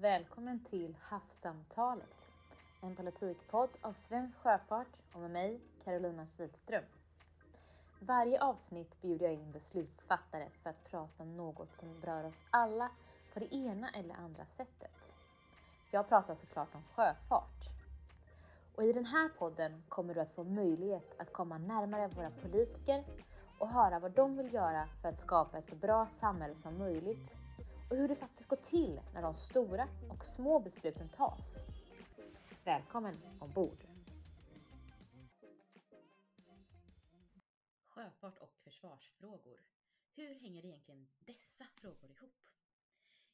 Välkommen till Havssamtalet, en politikpodd av Svensk Sjöfart och med mig, Carolina Kihlström. Varje avsnitt bjuder jag in beslutsfattare för att prata om något som berör oss alla på det ena eller andra sättet. Jag pratar såklart om sjöfart. Och i den här podden kommer du att få möjlighet att komma närmare våra politiker och höra vad de vill göra för att skapa ett så bra samhälle som möjligt och hur det faktiskt går till när de stora och små besluten tas. Välkommen ombord! Sjöfart och försvarsfrågor. Hur hänger egentligen dessa frågor ihop?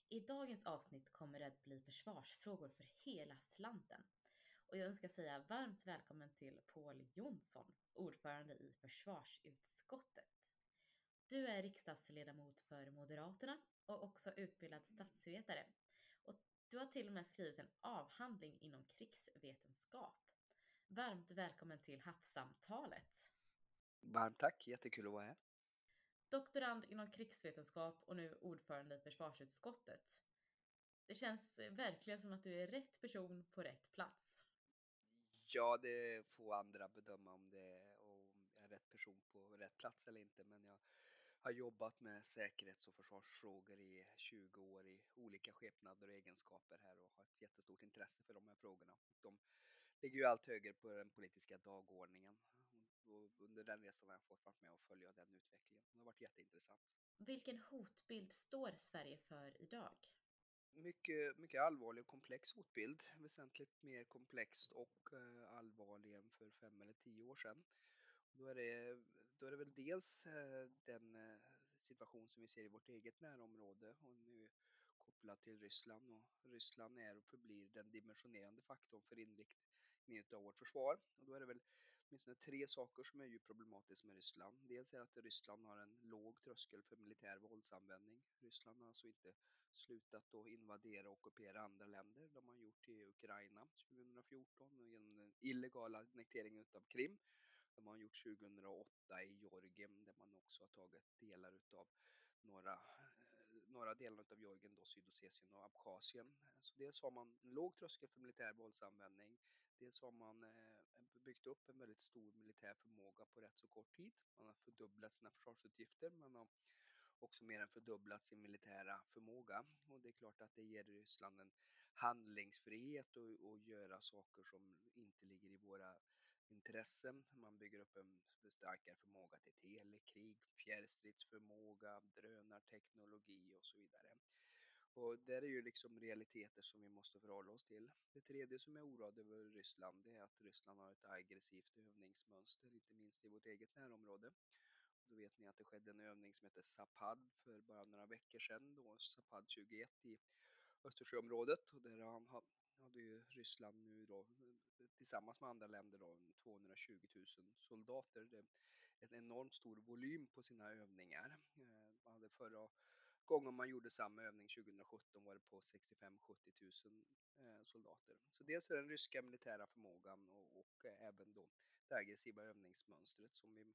I dagens avsnitt kommer det att bli försvarsfrågor för hela slanten. Och jag önskar säga varmt välkommen till Paul Jonsson, ordförande i försvarsutskottet. Du är riksdagsledamot för Moderaterna och också utbildad statsvetare. Och du har till och med skrivit en avhandling inom krigsvetenskap. Varmt välkommen till Havssamtalet! Varmt tack, jättekul att vara här. Doktorand inom krigsvetenskap och nu ordförande i försvarsutskottet. Det känns verkligen som att du är rätt person på rätt plats. Ja, det får andra bedöma om det är, om jag är rätt person på rätt plats eller inte, men jag har jobbat med säkerhets och försvarsfrågor i 20 år i olika skepnader och egenskaper här och har ett jättestort intresse för de här frågorna. De ligger ju allt högre på den politiska dagordningen. Och under den resan har jag fått vara med och följa den utvecklingen. Det har varit jätteintressant. Vilken hotbild står Sverige för idag? Mycket, mycket allvarlig och komplex hotbild. Väsentligt mer komplext och eh, allvarlig än för fem eller tio år sedan. Då är det, då är det väl dels eh, den eh, situation som vi ser i vårt eget närområde och nu kopplat till Ryssland och Ryssland är och förblir den dimensionerande faktorn för inriktningen av vårt försvar. Och då är det väl åtminstone tre saker som är ju problematiskt med Ryssland. Dels är att Ryssland har en låg tröskel för militär våldsanvändning. Ryssland har alltså inte slutat att invadera och ockupera andra länder. De har gjort i Ukraina 2014 och genom den illegala annekteringen av Krim de har gjort 2008 i Georgien där man också har tagit delar utav några, eh, några delar utav Georgien, då Sydossetien och Abchazien. Så dels har man en låg tröskel för militär våldsanvändning. Dels har man eh, byggt upp en väldigt stor militär förmåga på rätt så kort tid. Man har fördubblat sina försvarsutgifter. Man har också mer än fördubblat sin militära förmåga. Och det är klart att det ger Ryssland en handlingsfrihet och, och göra saker som inte ligger i våra intressen. Man bygger upp en starkare förmåga till telekrig, fjärrstridsförmåga, drönarteknologi och så vidare. Och det är ju liksom realiteter som vi måste förhålla oss till. Det tredje som är oroad över Ryssland är att Ryssland har ett aggressivt övningsmönster, inte minst i vårt eget närområde. Då vet ni att det skedde en övning som heter Zapad för bara några veckor sedan, då Zapad 21 i Östersjöområdet och där hade ju Ryssland nu då tillsammans med andra länder då 220 000 soldater. Det är en enormt stor volym på sina övningar. Man hade förra gången man gjorde samma övning 2017 var det på 65-70 000 eh, soldater. Så dels är den ryska militära förmågan och, och eh, även då det aggressiva övningsmönstret som vi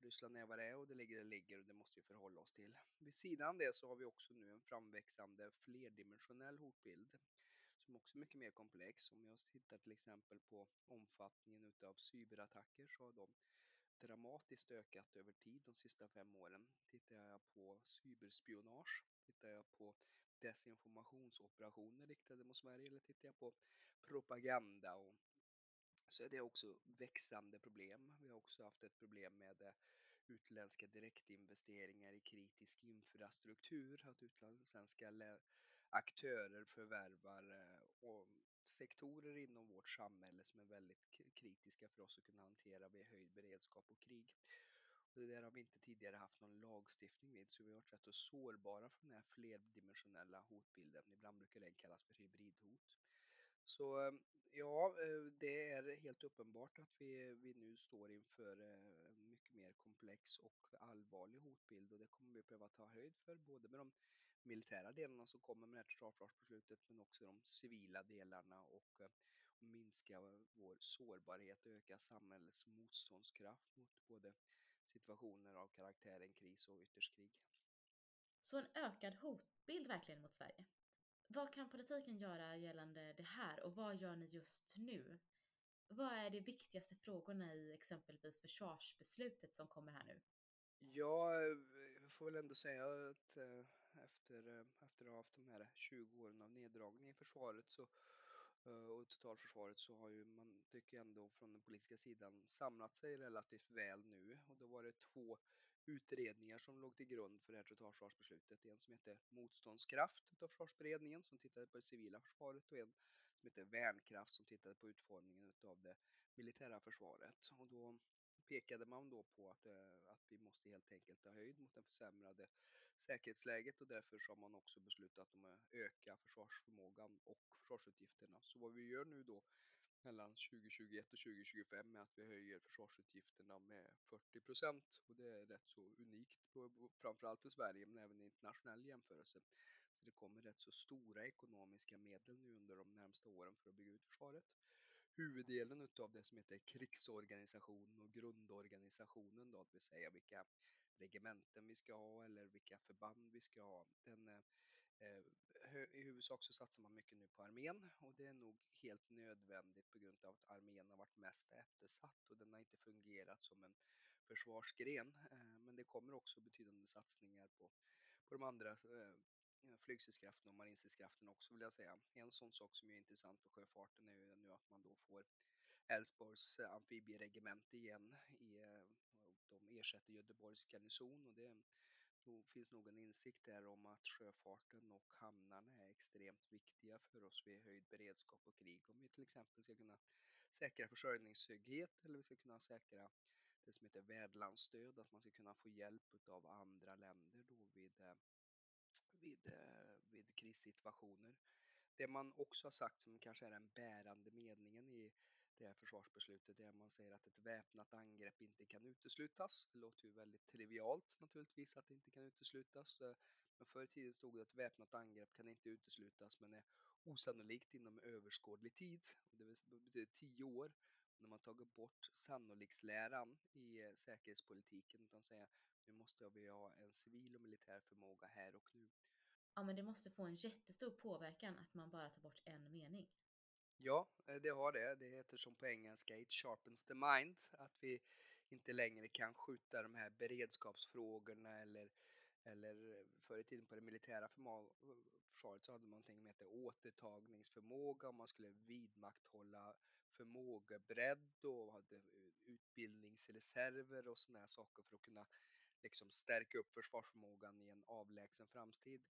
Ryssland är vad det är och det ligger det ligger och det måste vi förhålla oss till. Vid sidan av det så har vi också nu en framväxande flerdimensionell hotbild som också är mycket mer komplex. Om jag tittar till exempel på omfattningen utav cyberattacker så har de dramatiskt ökat över tid de sista fem åren. Tittar jag på cyberspionage, tittar jag på desinformationsoperationer riktade mot Sverige eller tittar jag på propaganda och så är det också växande problem. Vi har också haft ett problem med eh, utländska direktinvesteringar i kritisk infrastruktur, att utländska aktörer förvärvar eh, sektorer inom vårt samhälle som är väldigt kritiska för oss att kunna hantera vid höjd beredskap och krig. Och det där har vi inte tidigare haft någon lagstiftning vid, så vi har varit rätt så sårbara för den här flerdimensionella hotbilden. Ibland brukar den kallas för hybridhot. Så ja, eh, det är helt uppenbart att vi, vi nu står inför en mycket mer komplex och allvarlig hotbild och det kommer vi behöva ta höjd för, både med de militära delarna som kommer med det här totalförsvarsbeslutet men också de civila delarna och, eh, och minska vår sårbarhet och öka samhällets motståndskraft mot både situationer av karaktären kris och ytterst krig. Så en ökad hotbild verkligen mot Sverige? Vad kan politiken göra gällande det här och vad gör ni just nu? Vad är de viktigaste frågorna i exempelvis försvarsbeslutet som kommer här nu? Ja, jag får väl ändå säga att eh, efter, eh, efter att ha haft de här 20 åren av neddragning i försvaret så, eh, och totalförsvaret så har ju man, tycker jag ändå från den politiska sidan, samlat sig relativt väl nu. Och då var det två utredningar som låg till grund för det här totalförsvarsbeslutet. En som heter Motståndskraft utav försvarsberedningen som tittade på det civila försvaret och en som heter Värnkraft som tittade på utformningen utav det militära försvaret. Och då pekade man då på att, eh, att vi måste helt enkelt ta höjd mot den försämrade säkerhetsläget och därför så har man också beslutat om att öka försvarsförmågan och försvarsutgifterna. Så vad vi gör nu då mellan 2021 och 2025 är att vi höjer försvarsutgifterna med 40 procent och det är rätt så unikt, framförallt för Sverige men även i internationell jämförelse. Så det kommer rätt så stora ekonomiska medel nu under de närmsta åren för att bygga ut försvaret huvuddelen utav det som heter krigsorganisationen och grundorganisationen då, det vill säga vilka regementen vi ska ha eller vilka förband vi ska ha. Den, eh, eh I huvudsak så satsar man mycket nu på armén och det är nog helt nödvändigt på grund av att armén har varit mest eftersatt och den har inte fungerat som en försvarsgren. Eh, men det kommer också betydande satsningar på, på de andra eh, flygstridskrafterna och marinstridskrafterna också vill jag säga. En sån sak som är intressant för sjöfarten är ju nu att man då får Älvsborgs amfibieregemente igen. I, ersätter Göteborgs garnison och det då finns nog en insikt där om att sjöfarten och hamnarna är extremt viktiga för oss vid höjd beredskap och krig. Om vi till exempel ska kunna säkra försörjningstrygghet eller vi ska kunna säkra det som heter värdlandsstöd, att man ska kunna få hjälp av andra länder då vid eh, vid, eh, vid krissituationer. Det man också har sagt som kanske är den bärande meningen i det här försvarsbeslutet är att man säger att ett väpnat angrepp inte kan uteslutas. Det låter ju väldigt trivialt naturligtvis att det inte kan uteslutas. Eh, men förr i tiden stod det att väpnat angrepp kan inte uteslutas men är osannolikt inom överskådlig tid. Det betyder tio år. När man tagit bort sannoliksläran i eh, säkerhetspolitiken utan säga nu måste vi ha en civil och militär förmåga här och nu. Ja, men det måste få en jättestor påverkan att man bara tar bort en mening. Ja, eh, det har det. Det heter som på engelska It sharpens the mind. Att vi inte längre kan skjuta de här beredskapsfrågorna eller, eller eh, förr i tiden på det militära försvaret så hade man någonting som hette återtagningsförmåga och man skulle vidmakthålla förmågebredd och hade utbildningsreserver och sådana saker för att kunna liksom stärka upp försvarsförmågan i en avlägsen framtid.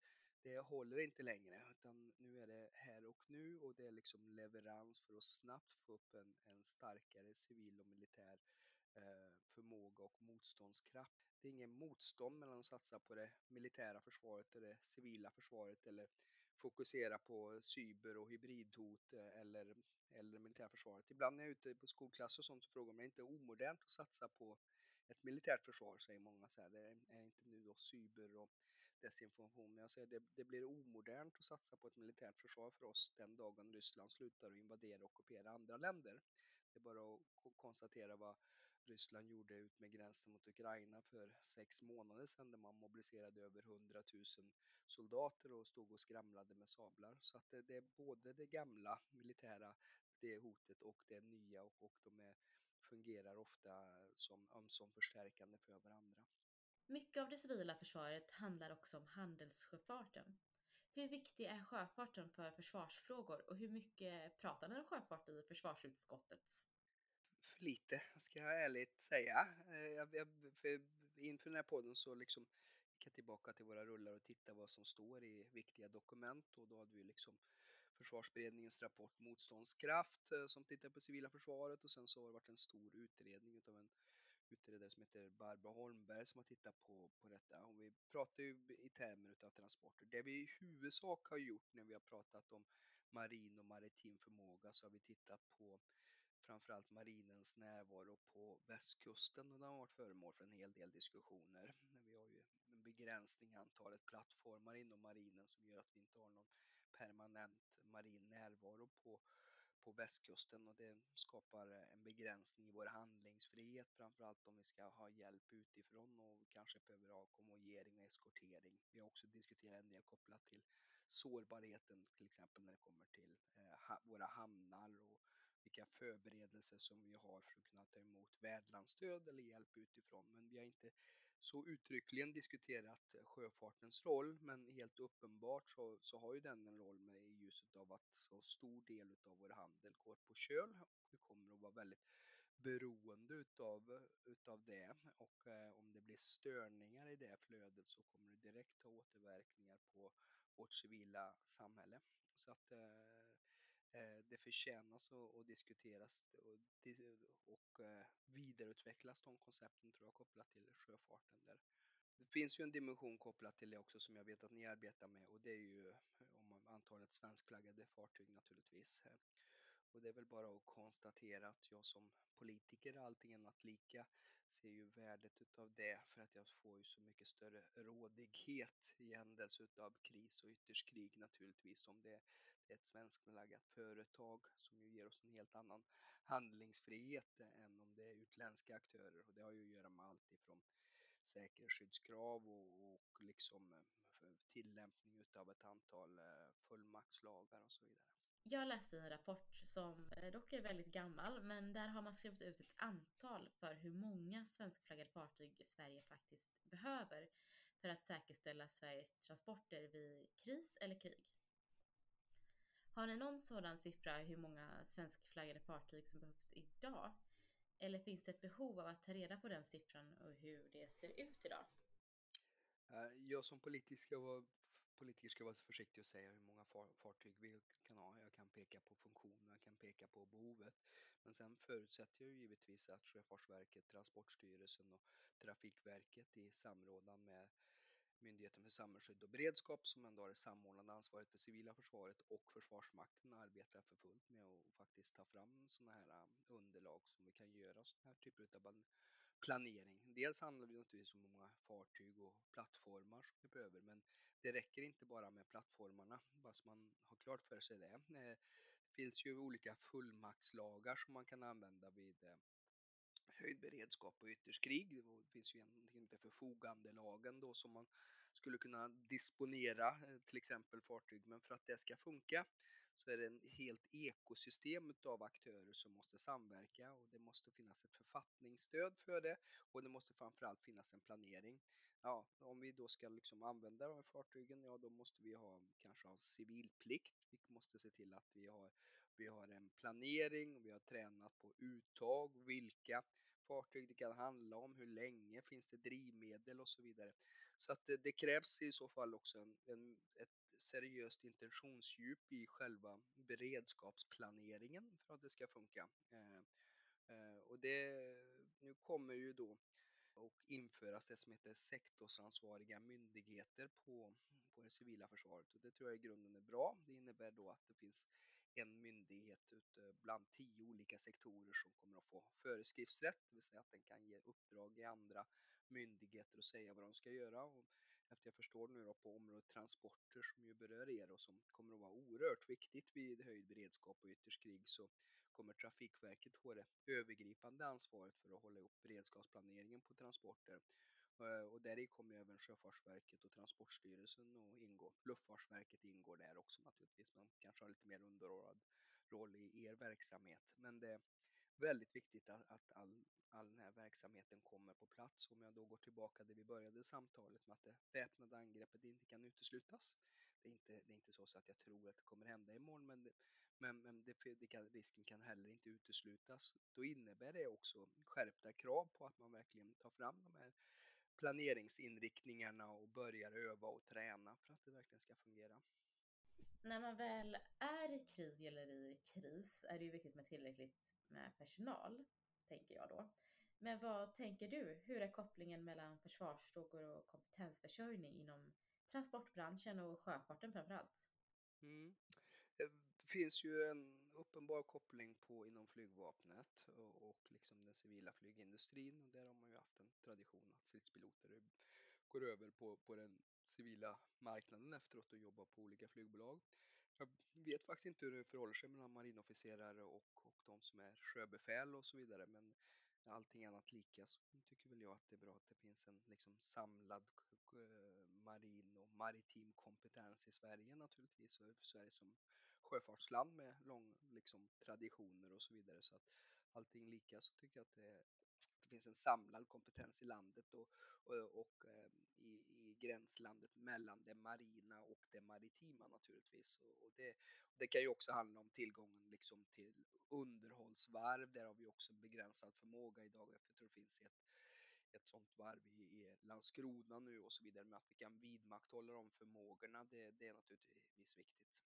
Det håller inte längre utan nu är det här och nu och det är liksom leverans för att snabbt få upp en, en starkare civil och militär eh, förmåga och motståndskraft. Det är ingen motstånd mellan att satsa på det militära försvaret och det civila försvaret eller fokusera på cyber och hybridhot eh, eller, eller det militära försvaret. Ibland när jag är ute på skolklasser och sånt så frågar man om det inte är omodernt att satsa på ett militärt försvar, säger många. Så här. Det är inte nu då cyber och desinformation. Jag säger det, det blir omodernt att satsa på ett militärt försvar för oss den dagen Ryssland slutar att invadera och ockupera andra länder. Det är bara att konstatera vad Ryssland gjorde ut med gränsen mot Ukraina för sex månader sedan där man mobiliserade över 100 000 soldater och stod och skramlade med sablar. Så att det, det är både det gamla militära, det hotet och det nya och, och de är fungerar ofta som ömsom förstärkande för varandra. Mycket av det civila försvaret handlar också om handelssjöfarten. Hur viktig är sjöfarten för försvarsfrågor och hur mycket pratar ni om sjöfart i försvarsutskottet? För lite, ska jag ärligt säga. Eh, jag, jag, för inför den här podden så liksom gick jag tillbaka till våra rullar och tittade vad som står i viktiga dokument och då hade vi liksom försvarsberedningens rapport Motståndskraft eh, som tittar på civila försvaret och sen så har det varit en stor utredning av en utredare som heter Barbara Holmberg som har tittat på, på detta. Och vi pratar ju i termer av transporter. Det vi i huvudsak har gjort när vi har pratat om marin och maritim förmåga så har vi tittat på framförallt marinens närvaro på västkusten och den har varit föremål för en hel del diskussioner. Vi har ju en begränsning i antalet plattformar inom marinen som gör att vi inte har någon permanent marin närvaro på, på västkusten och det skapar en begränsning i vår handlingsfrihet, framförallt om vi ska ha hjälp utifrån och kanske behöver ha kommogering och eskortering. Vi har också diskuterat en del kopplat till sårbarheten, till exempel när det kommer till eh, våra hamnar och vilka förberedelser som vi har för att kunna ta emot värdlandsstöd eller hjälp utifrån. Men vi har inte så uttryckligen diskuterat sjöfartens roll, men helt uppenbart så, så har ju den en roll med ljuset av att så stor del av vår handel går på köl. Vi kommer att vara väldigt beroende utav, utav det och eh, om det blir störningar i det flödet så kommer det direkt ha återverkningar på vårt civila samhälle. Så att eh, eh det förtjänas att, diskuteras och, och eh, vidareutvecklas de koncepten tror jag kopplat till sjöfarten. Där. Det finns ju en dimension kopplat till det också som jag vet att ni arbetar med och det är ju antalet svenskflaggade fartyg naturligtvis. Eh. Och det är väl bara att konstatera att jag som politiker, allting annat lika, ser ju värdet utav det för att jag får ju så mycket större rådighet i händelse utav kris och ytterst krig naturligtvis. Om det är ett svenskflaggat företag som ju ger oss en helt annan handlingsfrihet än om det är utländska aktörer och det har ju att göra med allt ifrån säkerhetsskyddskrav och, och liksom eh, tillämpning utav ett antal eh, fullmaktslagar och så vidare. Jag läste en rapport som eh, dock är väldigt gammal, men där har man skrivit ut ett antal för hur många svenskflaggade fartyg Sverige faktiskt behöver för att säkerställa Sveriges transporter vid kris eller krig. Har ni någon sådan siffra hur många svenskflaggade fartyg som behövs idag? Eller finns det ett behov av att ta reda på den siffran och hur det ser ut idag? Eh, jag som politisk ska vara, politiker ska vara försiktig och säga hur många fartyg vi kan ha. Jag kan peka på funktionen, jag kan peka på behovet. Men sen förutsätter jag givetvis att Sjöfartsverket, Transportstyrelsen och Trafikverket i samrådan med Myndigheten för samhällsskydd och beredskap som ändå har det samordnande ansvaret för civila försvaret och Försvarsmakten arbetar för fullt med att faktiskt ta fram sådana här um, underlag som vi kan göra sådana här typer av planering. Dels handlar det naturligtvis om många fartyg och plattformar som vi behöver, men det räcker inte bara med plattformarna, bara så man har klart för sig det. Eh, det finns ju olika fullmaktslagar som man kan använda vid eh, höjd beredskap och ytterst krig. Det finns ju en inte förfogandelagen då som man skulle kunna disponera eh, till exempel fartyg. Men för att det ska funka så är det en helt ekosystem av aktörer som måste samverka och det måste finnas ett författningsstöd för det och det måste framförallt finnas en planering. Ja, om vi då ska liksom använda de här fartygen, ja då måste vi ha kanske ha civilplikt. Vi måste se till att vi har, vi har en planering, vi har tränat på uttag, vilka fartyg det kan handla om, hur länge finns det drivmedel och så vidare. Så att det, det krävs i så fall också en, en, ett seriöst intentionsdjup i själva beredskapsplaneringen för att det ska funka. Eh, eh, och det, nu kommer ju då och införas det som heter sektorsansvariga myndigheter på, på det civila försvaret och det tror jag i grunden är bra. Det innebär då att det finns en myndighet ute bland tio olika sektorer som kommer att få föreskriftsrätt, det vill säga att den kan ge uppdrag i andra myndigheter och säga vad de ska göra. Och efter jag förstår nu då på området transporter som ju berör er och som kommer att vara oerhört viktigt vid höjd beredskap och ytterst krig så kommer Trafikverket få det övergripande ansvaret för att hålla ihop beredskapsplaneringen på transporter. Eh, och där i kommer även Sjöfartsverket och Transportstyrelsen att ingå. Luftfartsverket ingår där också naturligtvis, men kanske har lite mer underordnad roll i er verksamhet. Men det väldigt viktigt att, att all, all den här verksamheten kommer på plats. Om jag då går tillbaka där vi började samtalet med att det väpnade angreppet inte kan uteslutas. Det är inte, det är inte så, så att jag tror att det kommer hända imorgon, men, det, men, men det, det kan, risken kan heller inte uteslutas. Då innebär det också skärpta krav på att man verkligen tar fram de här planeringsinriktningarna och börjar öva och träna för att det verkligen ska fungera. När man väl är i krig eller i kris är det ju viktigt med tillräckligt med personal, tänker jag då. Men vad tänker du? Hur är kopplingen mellan försvarsfrågor och kompetensförsörjning inom transportbranschen och sjöfarten framförallt? Mm. Det finns ju en uppenbar koppling på inom flygvapnet och, och liksom den civila flygindustrin och där har man ju haft en tradition att stridspiloter går över på, på den civila marknaden efteråt och jobbar på olika flygbolag. Jag vet faktiskt inte hur det förhåller sig mellan marinofficerare och, och de som är sjöbefäl och så vidare, men allting annat lika så tycker väl jag att det är bra att det finns en liksom samlad marin och maritim kompetens i Sverige naturligtvis. och Sverige som sjöfartsland med lång liksom, traditioner och så vidare. Så att allting lika så tycker jag att det, det finns en samlad kompetens i landet och, och, och eh, i, i, gränslandet mellan det marina och det maritima naturligtvis. Och, och det, det, kan ju också handla om tillgången liksom till underhållsvarv. Där har vi också begränsad förmåga idag. Jag tror det finns ett ett sånt varv i, i Landskrona nu och så vidare. Men att vi kan vidmakthålla de förmågorna, det, det är naturligtvis viktigt.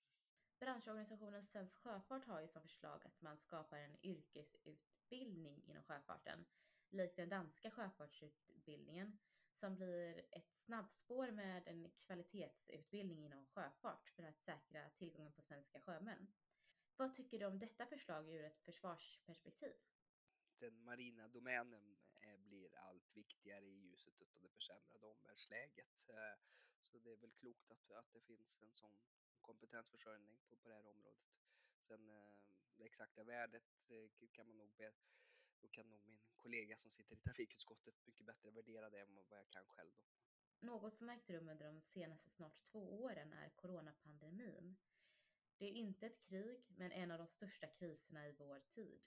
Branschorganisationen Svensk Sjöfart har ju som förslag att man skapar en yrkesutbildning inom sjöfarten, likt den danska sjöfartsutbildningen, som blir ett snabbspår med en kvalitetsutbildning inom sjöfart för att säkra tillgången på svenska sjömän. Vad tycker du om detta förslag ur ett försvarsperspektiv? Den marina domänen eh, blir allt viktigare i ljuset av det försämrade omvärldsläget. Eh, så det är väl klokt att, att det finns en sån kompetensförsörjning på, på det här området. Sen eh, det exakta värdet kan man nog be, då kan nog min kollega som sitter i trafikutskottet mycket bättre värdera det än vad jag kan själv. Då. Något som ägt rum under de senaste snart två åren är coronapandemin. Det är inte ett krig, men en av de största kriserna i vår tid.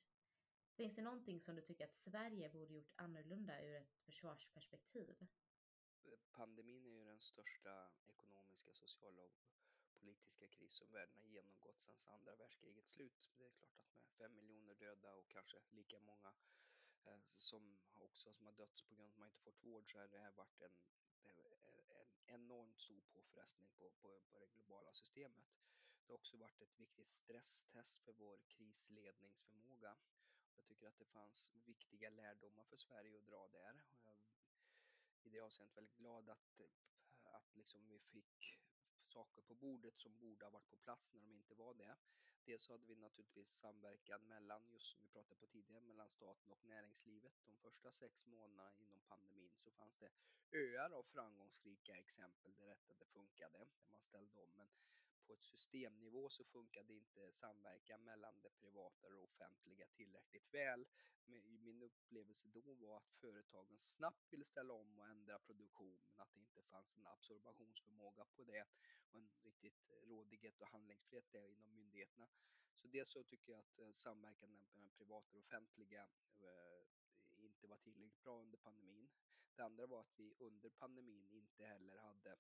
Finns det någonting som du tycker att Sverige borde gjort annorlunda ur ett försvarsperspektiv? Pandemin är ju den största ekonomiska, sociala och politiska kris som världen har genomgått sedan andra världskrigets slut. Det är klart att med fem miljoner döda och kanske lika många eh, som också som har dött på grund av att man inte fått vård så har det här varit en, eh, en enormt stor påfrestning på, på, på det globala systemet. Det har också varit ett viktigt stresstest för vår krisledningsförmåga. Jag tycker att det fanns viktiga lärdomar för Sverige att dra där. Jag I det avseendet väldigt glad att, att liksom vi fick saker på bordet som borde ha varit på plats när de inte var det. Dels så hade vi naturligtvis samverkan mellan, just som vi pratade på tidigare, mellan staten och näringslivet. De första sex månaderna inom pandemin så fanns det öar av framgångsrika exempel där detta funkade, där man ställde om. Men på ett systemnivå så funkade inte samverkan mellan det privata och det offentliga tillräckligt väl. Min upplevelse då var att företagen snabbt ville ställa om och ändra produktion men att det inte fanns en absorbationsförmåga på det och en riktigt rådighet och handlingsfrihet där inom myndigheterna. Så dels så tycker jag att eh, samverkan mellan det privata och offentliga eh, inte var tillräckligt bra under pandemin. Det andra var att vi under pandemin inte heller hade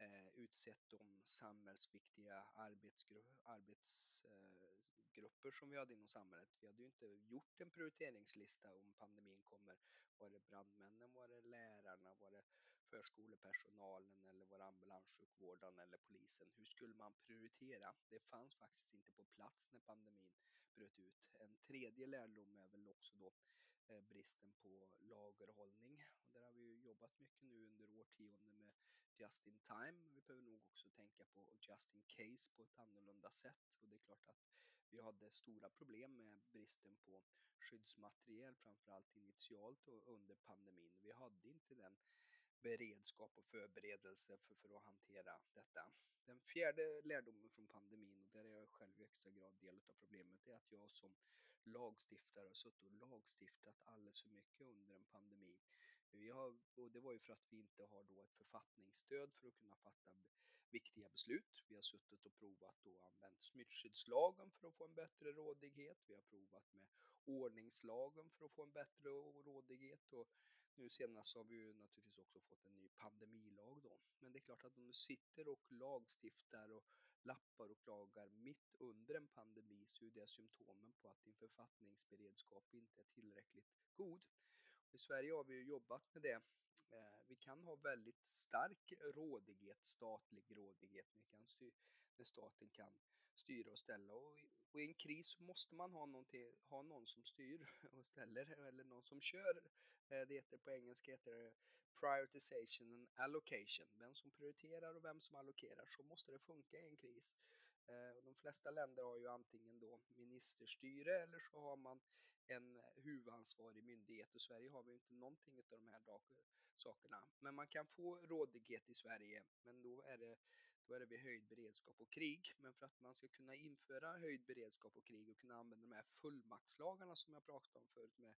eh, utsett de samhällsviktiga arbetsgru arbetsgrupper som vi hade inom samhället. Vi hade ju inte gjort en prioriteringslista om pandemin kommer. Var det brandmännen, var det lärarna, var det förskolepersonalen eller var det ambulanssjukvården eller polisen? Hur skulle man prioritera? Det fanns faktiskt inte på plats när pandemin bröt ut. En tredje lärdom är väl också då eh, Eh, bristen på lagerhållning. Och där har vi jobbat mycket nu under årtionden med just in time. Vi behöver nog också tänka på just in case på ett annorlunda sätt. Och det är klart att vi hade stora problem med bristen på skyddsmateriel, framförallt initialt och under pandemin. Vi hade inte den beredskap och förberedelse för, för att hantera detta. Den fjärde lärdomen från pandemin, och där är jag själv i extra grad del av problemet, är att jag som lagstiftare har suttit och lagstiftat alldeles för mycket under en pandemi. Vi har, och det var ju för att vi inte har då ett författningsstöd för att kunna fatta viktiga beslut. Vi har suttit och provat och använt smittskyddslagen för att få en bättre rådighet. Vi har provat med ordningslagen för att få en bättre rådighet och nu senast har vi ju naturligtvis också fått en ny pandemilag då. Men det är klart att om du sitter och lagstiftar och lappar och klagar mitt under en pandemi så är det symptomen på att din författningsberedskap inte är tillräckligt god. I Sverige har vi ju jobbat med det. Eh, vi kan ha väldigt stark rådighet, statlig rådighet, när staten kan styra och ställa. Och i en kris måste man ha, ha någon som styr och ställer eller någon som kör. Eh, det heter på engelska heter det prioritization and allocation. Vem som prioriterar och vem som allokerar. Så måste det funka i en kris. Eh, de flesta länder har ju antingen då ministerstyre eller så har man en huvudansvarig myndighet. Och Sverige har vi inte någonting av de här sakerna. Men man kan få rådighet i Sverige, men då är det då är det vid höjd beredskap och krig. Men för att man ska kunna införa höjd beredskap och krig och kunna använda de här fullmaktslagarna som jag pratade om förut med,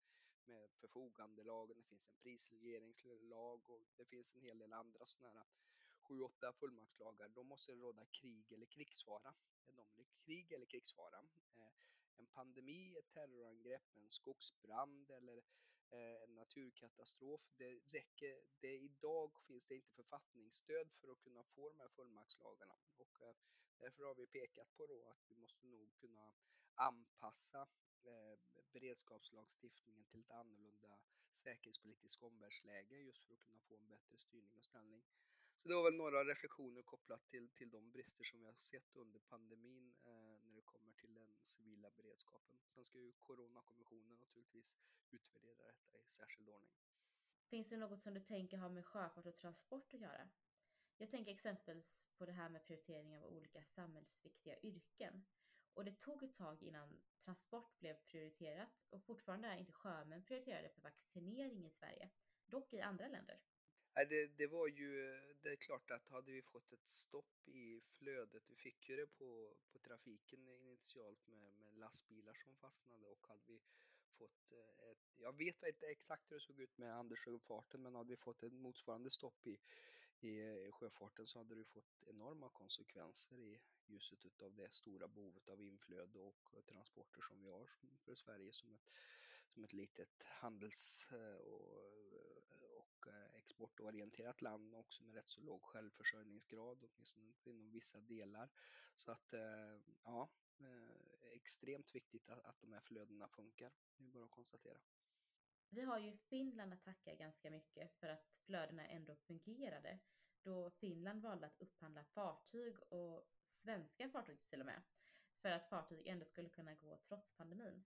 med förfogandelagen, det finns en prisregleringslag och det finns en hel del andra sådana här sju, åtta fullmaktslagar, då måste det råda krig eller krigsfara. De krig eller krigsfara. Eh, en pandemi, ett terrorangrepp, en skogsbrand eller Eh, Eh, en naturkatastrof. Det räcker, det, idag finns det inte författningsstöd för att kunna få de här fullmaktslagarna och eh, därför har vi pekat på då att vi måste nog kunna anpassa eh, beredskapslagstiftningen till ett annorlunda säkerhetspolitiskt omvärldsläge just för att kunna få en bättre styrning och ställning. Så det var väl några reflektioner kopplat till, till de brister som vi har sett under pandemin eh, när det kommer till den civila beredskapen. Sen ska ju Coronakommissionen naturligtvis utvärdera detta i särskild ordning. Finns det något som du tänker har med sjöfart och transport att göra? Jag tänker exempelvis på det här med prioritering av olika samhällsviktiga yrken. Och det tog ett tag innan transport blev prioriterat och fortfarande är inte sjömän prioriterade för vaccinering i Sverige, dock i andra länder. Det, det var ju, det är klart att hade vi fått ett stopp i flödet, vi fick ju det på, på trafiken initialt med, med lastbilar som fastnade och hade vi fått eh, ett, jag vet inte exakt hur det såg ut med handelssjöfarten, men hade vi fått ett motsvarande stopp i, i eh, sjöfarten så hade det fått enorma konsekvenser i ljuset av det stora behovet av inflöde och transporter som vi har för Sverige som ett, som ett litet handels eh, och exportorienterat land också med rätt så låg självförsörjningsgrad, åtminstone inom vissa delar. Så att eh, ja, eh, extremt viktigt att, att de här flödena funkar. Det är bara att konstatera. Vi har ju Finland att tacka ganska mycket för att flödena ändå fungerade då Finland valde att upphandla fartyg och svenska fartyg till och med för att fartyg ändå skulle kunna gå trots pandemin.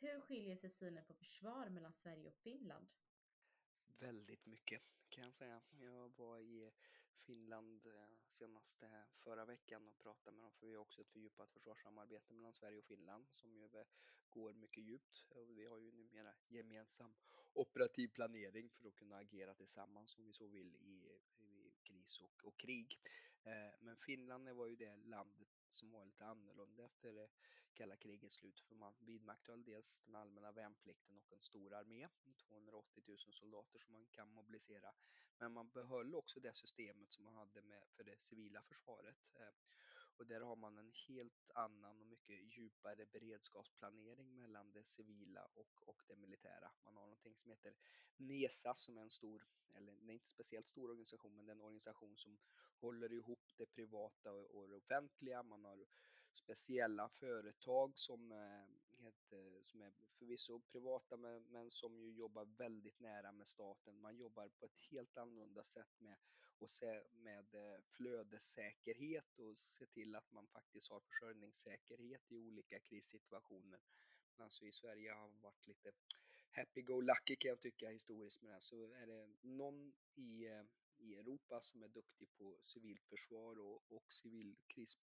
Hur skiljer sig synen på försvar mellan Sverige och Finland? Väldigt mycket kan jag säga. Jag var i Finland eh, senast eh, förra veckan och pratade med dem för vi har också ett fördjupat försvarssamarbete mellan Sverige och Finland som ju eh, går mycket djupt. Vi har ju numera gemensam operativ planering för att kunna agera tillsammans om vi så vill i, i kris och, och krig. Men Finland var ju det landet som var lite annorlunda efter kalla krigets slut för man vidmakthöll dels den allmänna värnplikten och en stor armé, 280 000 soldater som man kan mobilisera. Men man behöll också det systemet som man hade med för det civila försvaret. Eh, och där har man en helt annan och mycket djupare beredskapsplanering mellan det civila och, och det militära. Man har någonting som heter NESA som är en stor, eller det är inte speciellt stor organisation, men det är en organisation som håller ihop det privata och det offentliga. Man har speciella företag som, eh, heter, som är förvisso privata men, men som ju jobbar väldigt nära med staten. Man jobbar på ett helt annorlunda sätt med, och se, med eh, flödessäkerhet och se till att man faktiskt har försörjningssäkerhet i olika krissituationer. Alltså i Sverige har varit lite happy-go-lucky kan jag tycka historiskt med det. Så är det någon i, eh, i Europa som är duktig på civilt försvar och, och civil kris,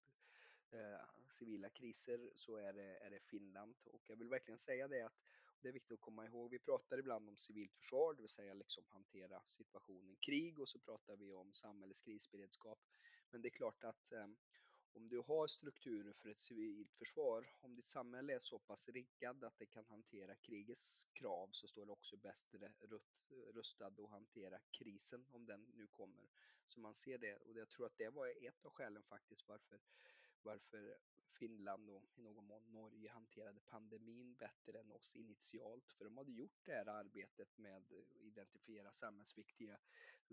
eh, civila kriser så är det, är det Finland. Och jag vill verkligen säga det att det är viktigt att komma ihåg. Vi pratar ibland om civilt försvar, det vill säga liksom hantera situationen krig och så pratar vi om samhällets krisberedskap. Men det är klart att eh, om du har strukturer för ett civilt försvar, om ditt samhälle är så pass riggat att det kan hantera krigets krav så står det också bättre rustad att hantera krisen om den nu kommer. Så man ser det och jag tror att det var ett av skälen faktiskt varför varför Finland och i någon mån Norge hanterade pandemin bättre än oss initialt. För de hade gjort det här arbetet med att identifiera samhällsviktiga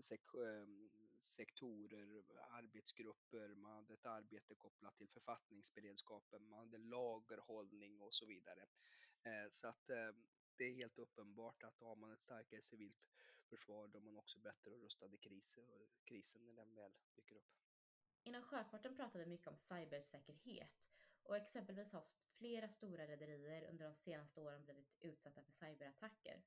sek ehm, sektorer, arbetsgrupper, man hade ett arbete kopplat till författningsberedskapen, man hade lagerhållning och så vidare. Eh, så att ehm, det är helt uppenbart att har man ett starkare civilt försvar då är man också bättre rustad i krisen när den väl dyker upp. Inom sjöfarten pratar vi mycket om cybersäkerhet och exempelvis har flera stora rederier under de senaste åren blivit utsatta för cyberattacker.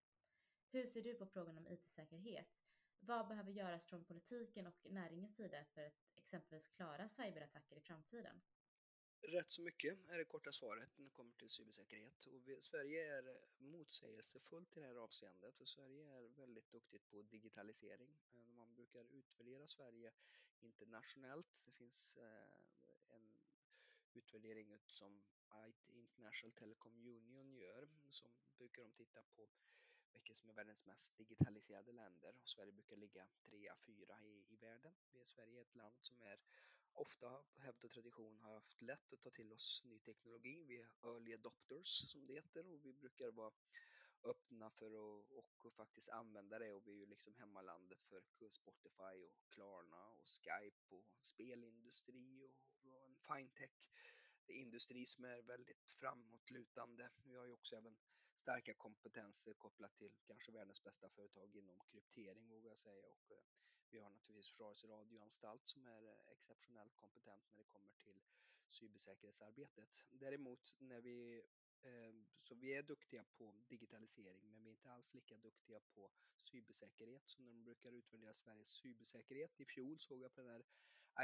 Hur ser du på frågan om IT-säkerhet? Vad behöver göras från politiken och näringens sida för att exempelvis klara cyberattacker i framtiden? Rätt så mycket är det korta svaret när det kommer till cybersäkerhet. Och vi, Sverige är motsägelsefullt i det här avseendet. För Sverige är väldigt duktigt på digitalisering. Eh, man brukar utvärdera Sverige internationellt. Det finns eh, en utvärdering som International Telecom Union gör. Som brukar de titta på vilka som är världens mest digitaliserade länder. Och Sverige brukar ligga trea, fyra i, i världen. Sverige är ett land som är ofta på hävd och tradition har haft lätt att ta till oss ny teknologi. Vi är early adopters som det heter och vi brukar vara öppna för att och faktiskt använda det och vi är ju liksom hemmalandet för Spotify och Klarna och Skype och spelindustri och en fintech industri som är väldigt framåtlutande. Vi har ju också även starka kompetenser kopplat till kanske världens bästa företag inom kryptering vågar jag säga och eh, vi har naturligtvis Försvarets radioanstalt som är eh, exceptionellt kompetent när det kommer till cybersäkerhetsarbetet. Däremot när vi eh, så vi är duktiga på digitalisering men vi är inte alls lika duktiga på cybersäkerhet. Så när de brukar utvärdera Sveriges cybersäkerhet i fjol såg jag på den här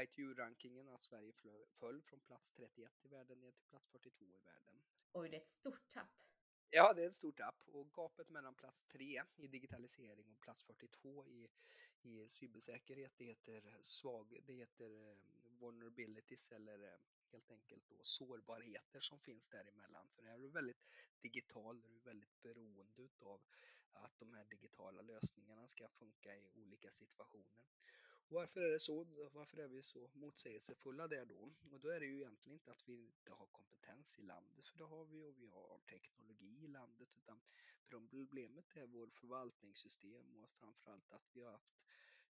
ITU-rankingen att Sverige föll från plats 31 i världen ner till plats 42 i världen. Oj, det är ett stort tapp. Ja, det är ett stort tapp och gapet mellan plats 3 i digitalisering och plats 42 i, i cybersäkerhet, det heter, svag, det heter eh, vulnerabilities eller eh, helt enkelt då sårbarheter som finns däremellan. För är du väldigt digital, är du väldigt beroende av att de här digitala lösningarna ska funka i olika situationer. Varför är det så? Varför är vi så motsägelsefulla där då? Och då är det ju egentligen inte att vi inte har kompetens i landet, för det har vi och vi har teknologi i landet, utan problemet är vårt förvaltningssystem och framförallt att vi har haft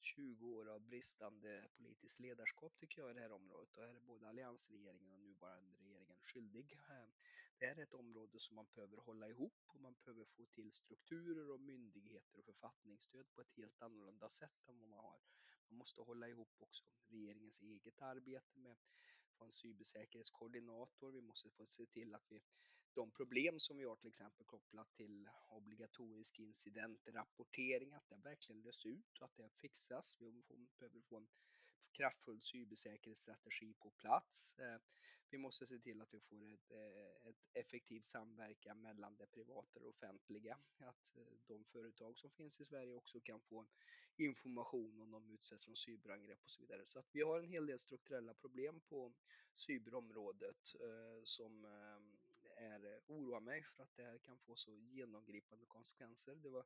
20 år av bristande politiskt ledarskap tycker jag i det här området och här är både alliansregeringen och nuvarande regeringen skyldig. Eh, det är ett område som man behöver hålla ihop och man behöver få till strukturer och myndigheter och författningsstöd på ett helt annorlunda sätt än vad man har man måste hålla ihop också regeringens eget arbete med få en cybersäkerhetskoordinator. Vi måste få se till att vi de problem som vi har till exempel kopplat till obligatorisk incidentrapportering, att det verkligen löses ut och att det fixas. Vi behöver få en kraftfull cybersäkerhetsstrategi på plats. Eh, vi måste se till att vi får ett, eh, ett effektiv samverkan mellan det privata och det offentliga. Att eh, de företag som finns i Sverige också kan få information om de utsätts för cyberangrepp och så vidare. Så att vi har en hel del strukturella problem på cyberområdet som ehm, är, eh, oroar mig för att det här kan få så genomgripande konsekvenser. Det var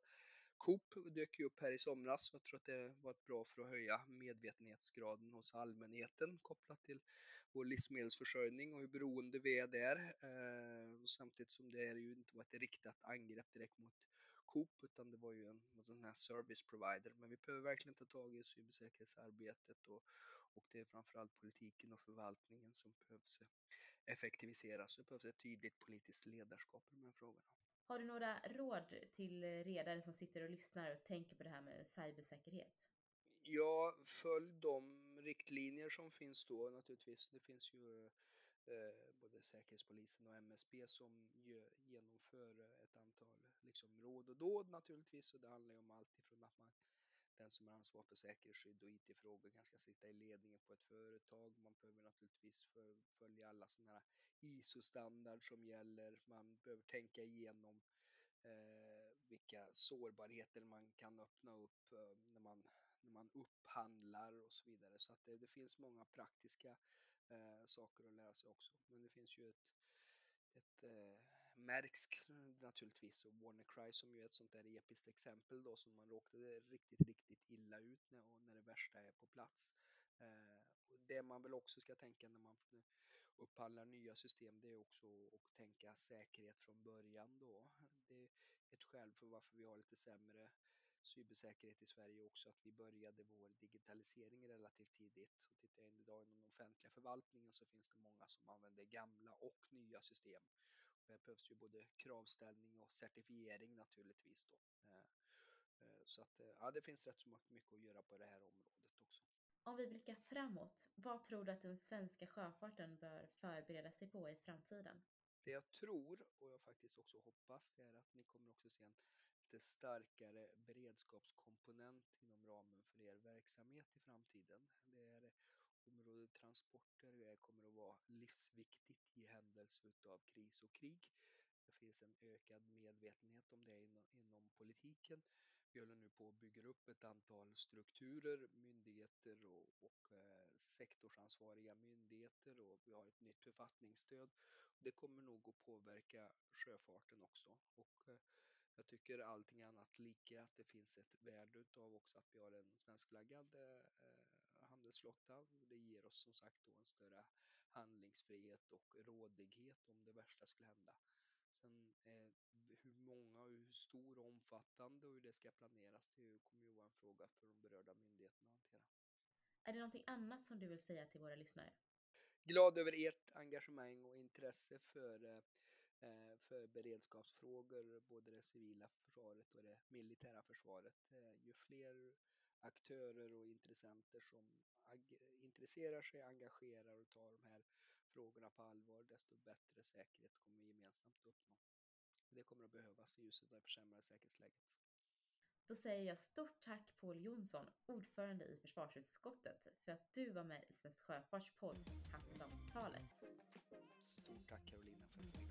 Coop dök ju upp här i somras och jag tror att det var bra för att höja medvetenhetsgraden hos allmänheten kopplat till vår livsmedelsförsörjning och hur beroende vi är där. Eh, samtidigt som det ju inte var ett riktat angrepp direkt mot Coop utan det var ju en, en sån här service provider. Men vi behöver verkligen ta tag i cybersäkerhetsarbetet och, och det är framförallt politiken och förvaltningen som behövs effektiviseras. Det behövs ett tydligt politiskt ledarskap i de här frågorna. Har du några råd till redare som sitter och lyssnar och tänker på det här med cybersäkerhet? Ja, följ de riktlinjer som finns då naturligtvis. Det finns ju eh, både Säkerhetspolisen och MSB som genomför ett antal liksom, råd och dåd naturligtvis. Och det handlar ju om allt ifrån att man den som är ansvarig för säkerhetsskydd och IT-frågor kanske ska sitta i ledningen på ett företag. Man behöver naturligtvis följa alla sådana här ISO-standard som gäller. Man behöver tänka igenom eh, vilka sårbarheter man kan öppna upp eh, när, man, när man upphandlar och så vidare. Så att det, det finns många praktiska eh, saker att lära sig också. Men det finns ju ett, ett eh, märks naturligtvis och WannaCry som ju är ett sånt där episkt exempel då som man råkade riktigt, riktigt illa ut när, när det värsta är på plats. Eh, det man väl också ska tänka när man upphandlar nya system det är också att tänka säkerhet från början då. Det är ett skäl för varför vi har lite sämre cybersäkerhet i Sverige också att vi började vår digitalisering relativt tidigt. Och tittar jag in idag inom den offentliga förvaltningen så finns det många som använder gamla och nya system. Och här behövs ju både kravställning och certifiering naturligtvis då. Eh, eh, så att eh, ja, det finns rätt så mycket att göra på det här området också. Om vi blickar framåt, vad tror du att den svenska sjöfarten bör förbereda sig på i framtiden? Det jag tror och jag faktiskt också hoppas är att ni kommer också se en lite starkare beredskapskomponent inom ramen för er verksamhet i framtiden. Det är området transporter kommer att vara livsviktigt i händelse av kris och krig. Det finns en ökad medvetenhet om det inom, inom politiken. Vi håller nu på att bygga upp ett antal strukturer, myndigheter och, och eh, sektorsansvariga myndigheter och vi har ett nytt författningsstöd. Det kommer nog att påverka sjöfarten också. Och, eh, jag tycker allting annat lika att det finns ett värde utav också att vi har en svenskflaggad eh, handelsflotta. Det ger oss som sagt då en större handlingsfrihet och rådighet om det värsta skulle hända. Sen eh, hur många och hur stor och omfattande och hur det ska planeras, det kommer ju vara en fråga för de berörda myndigheterna att hantera. Är det någonting annat som du vill säga till våra lyssnare? Glad över ert engagemang och intresse för, eh, för beredskapsfrågor, både det civila försvaret och det militära försvaret. Eh, ju fler aktörer och intressenter som intresserar sig, engagerar och tar de här frågorna på allvar, desto bättre säkerhet kommer vi gemensamt att uppnå. Det kommer att behövas i ljuset av det försämrade säkerhetsläget. Då säger jag stort tack Paul Jonsson, ordförande i försvarsutskottet, för att du var med i Svensk Sjöfarts podd Havssamtalet. Stort tack Carolina för att du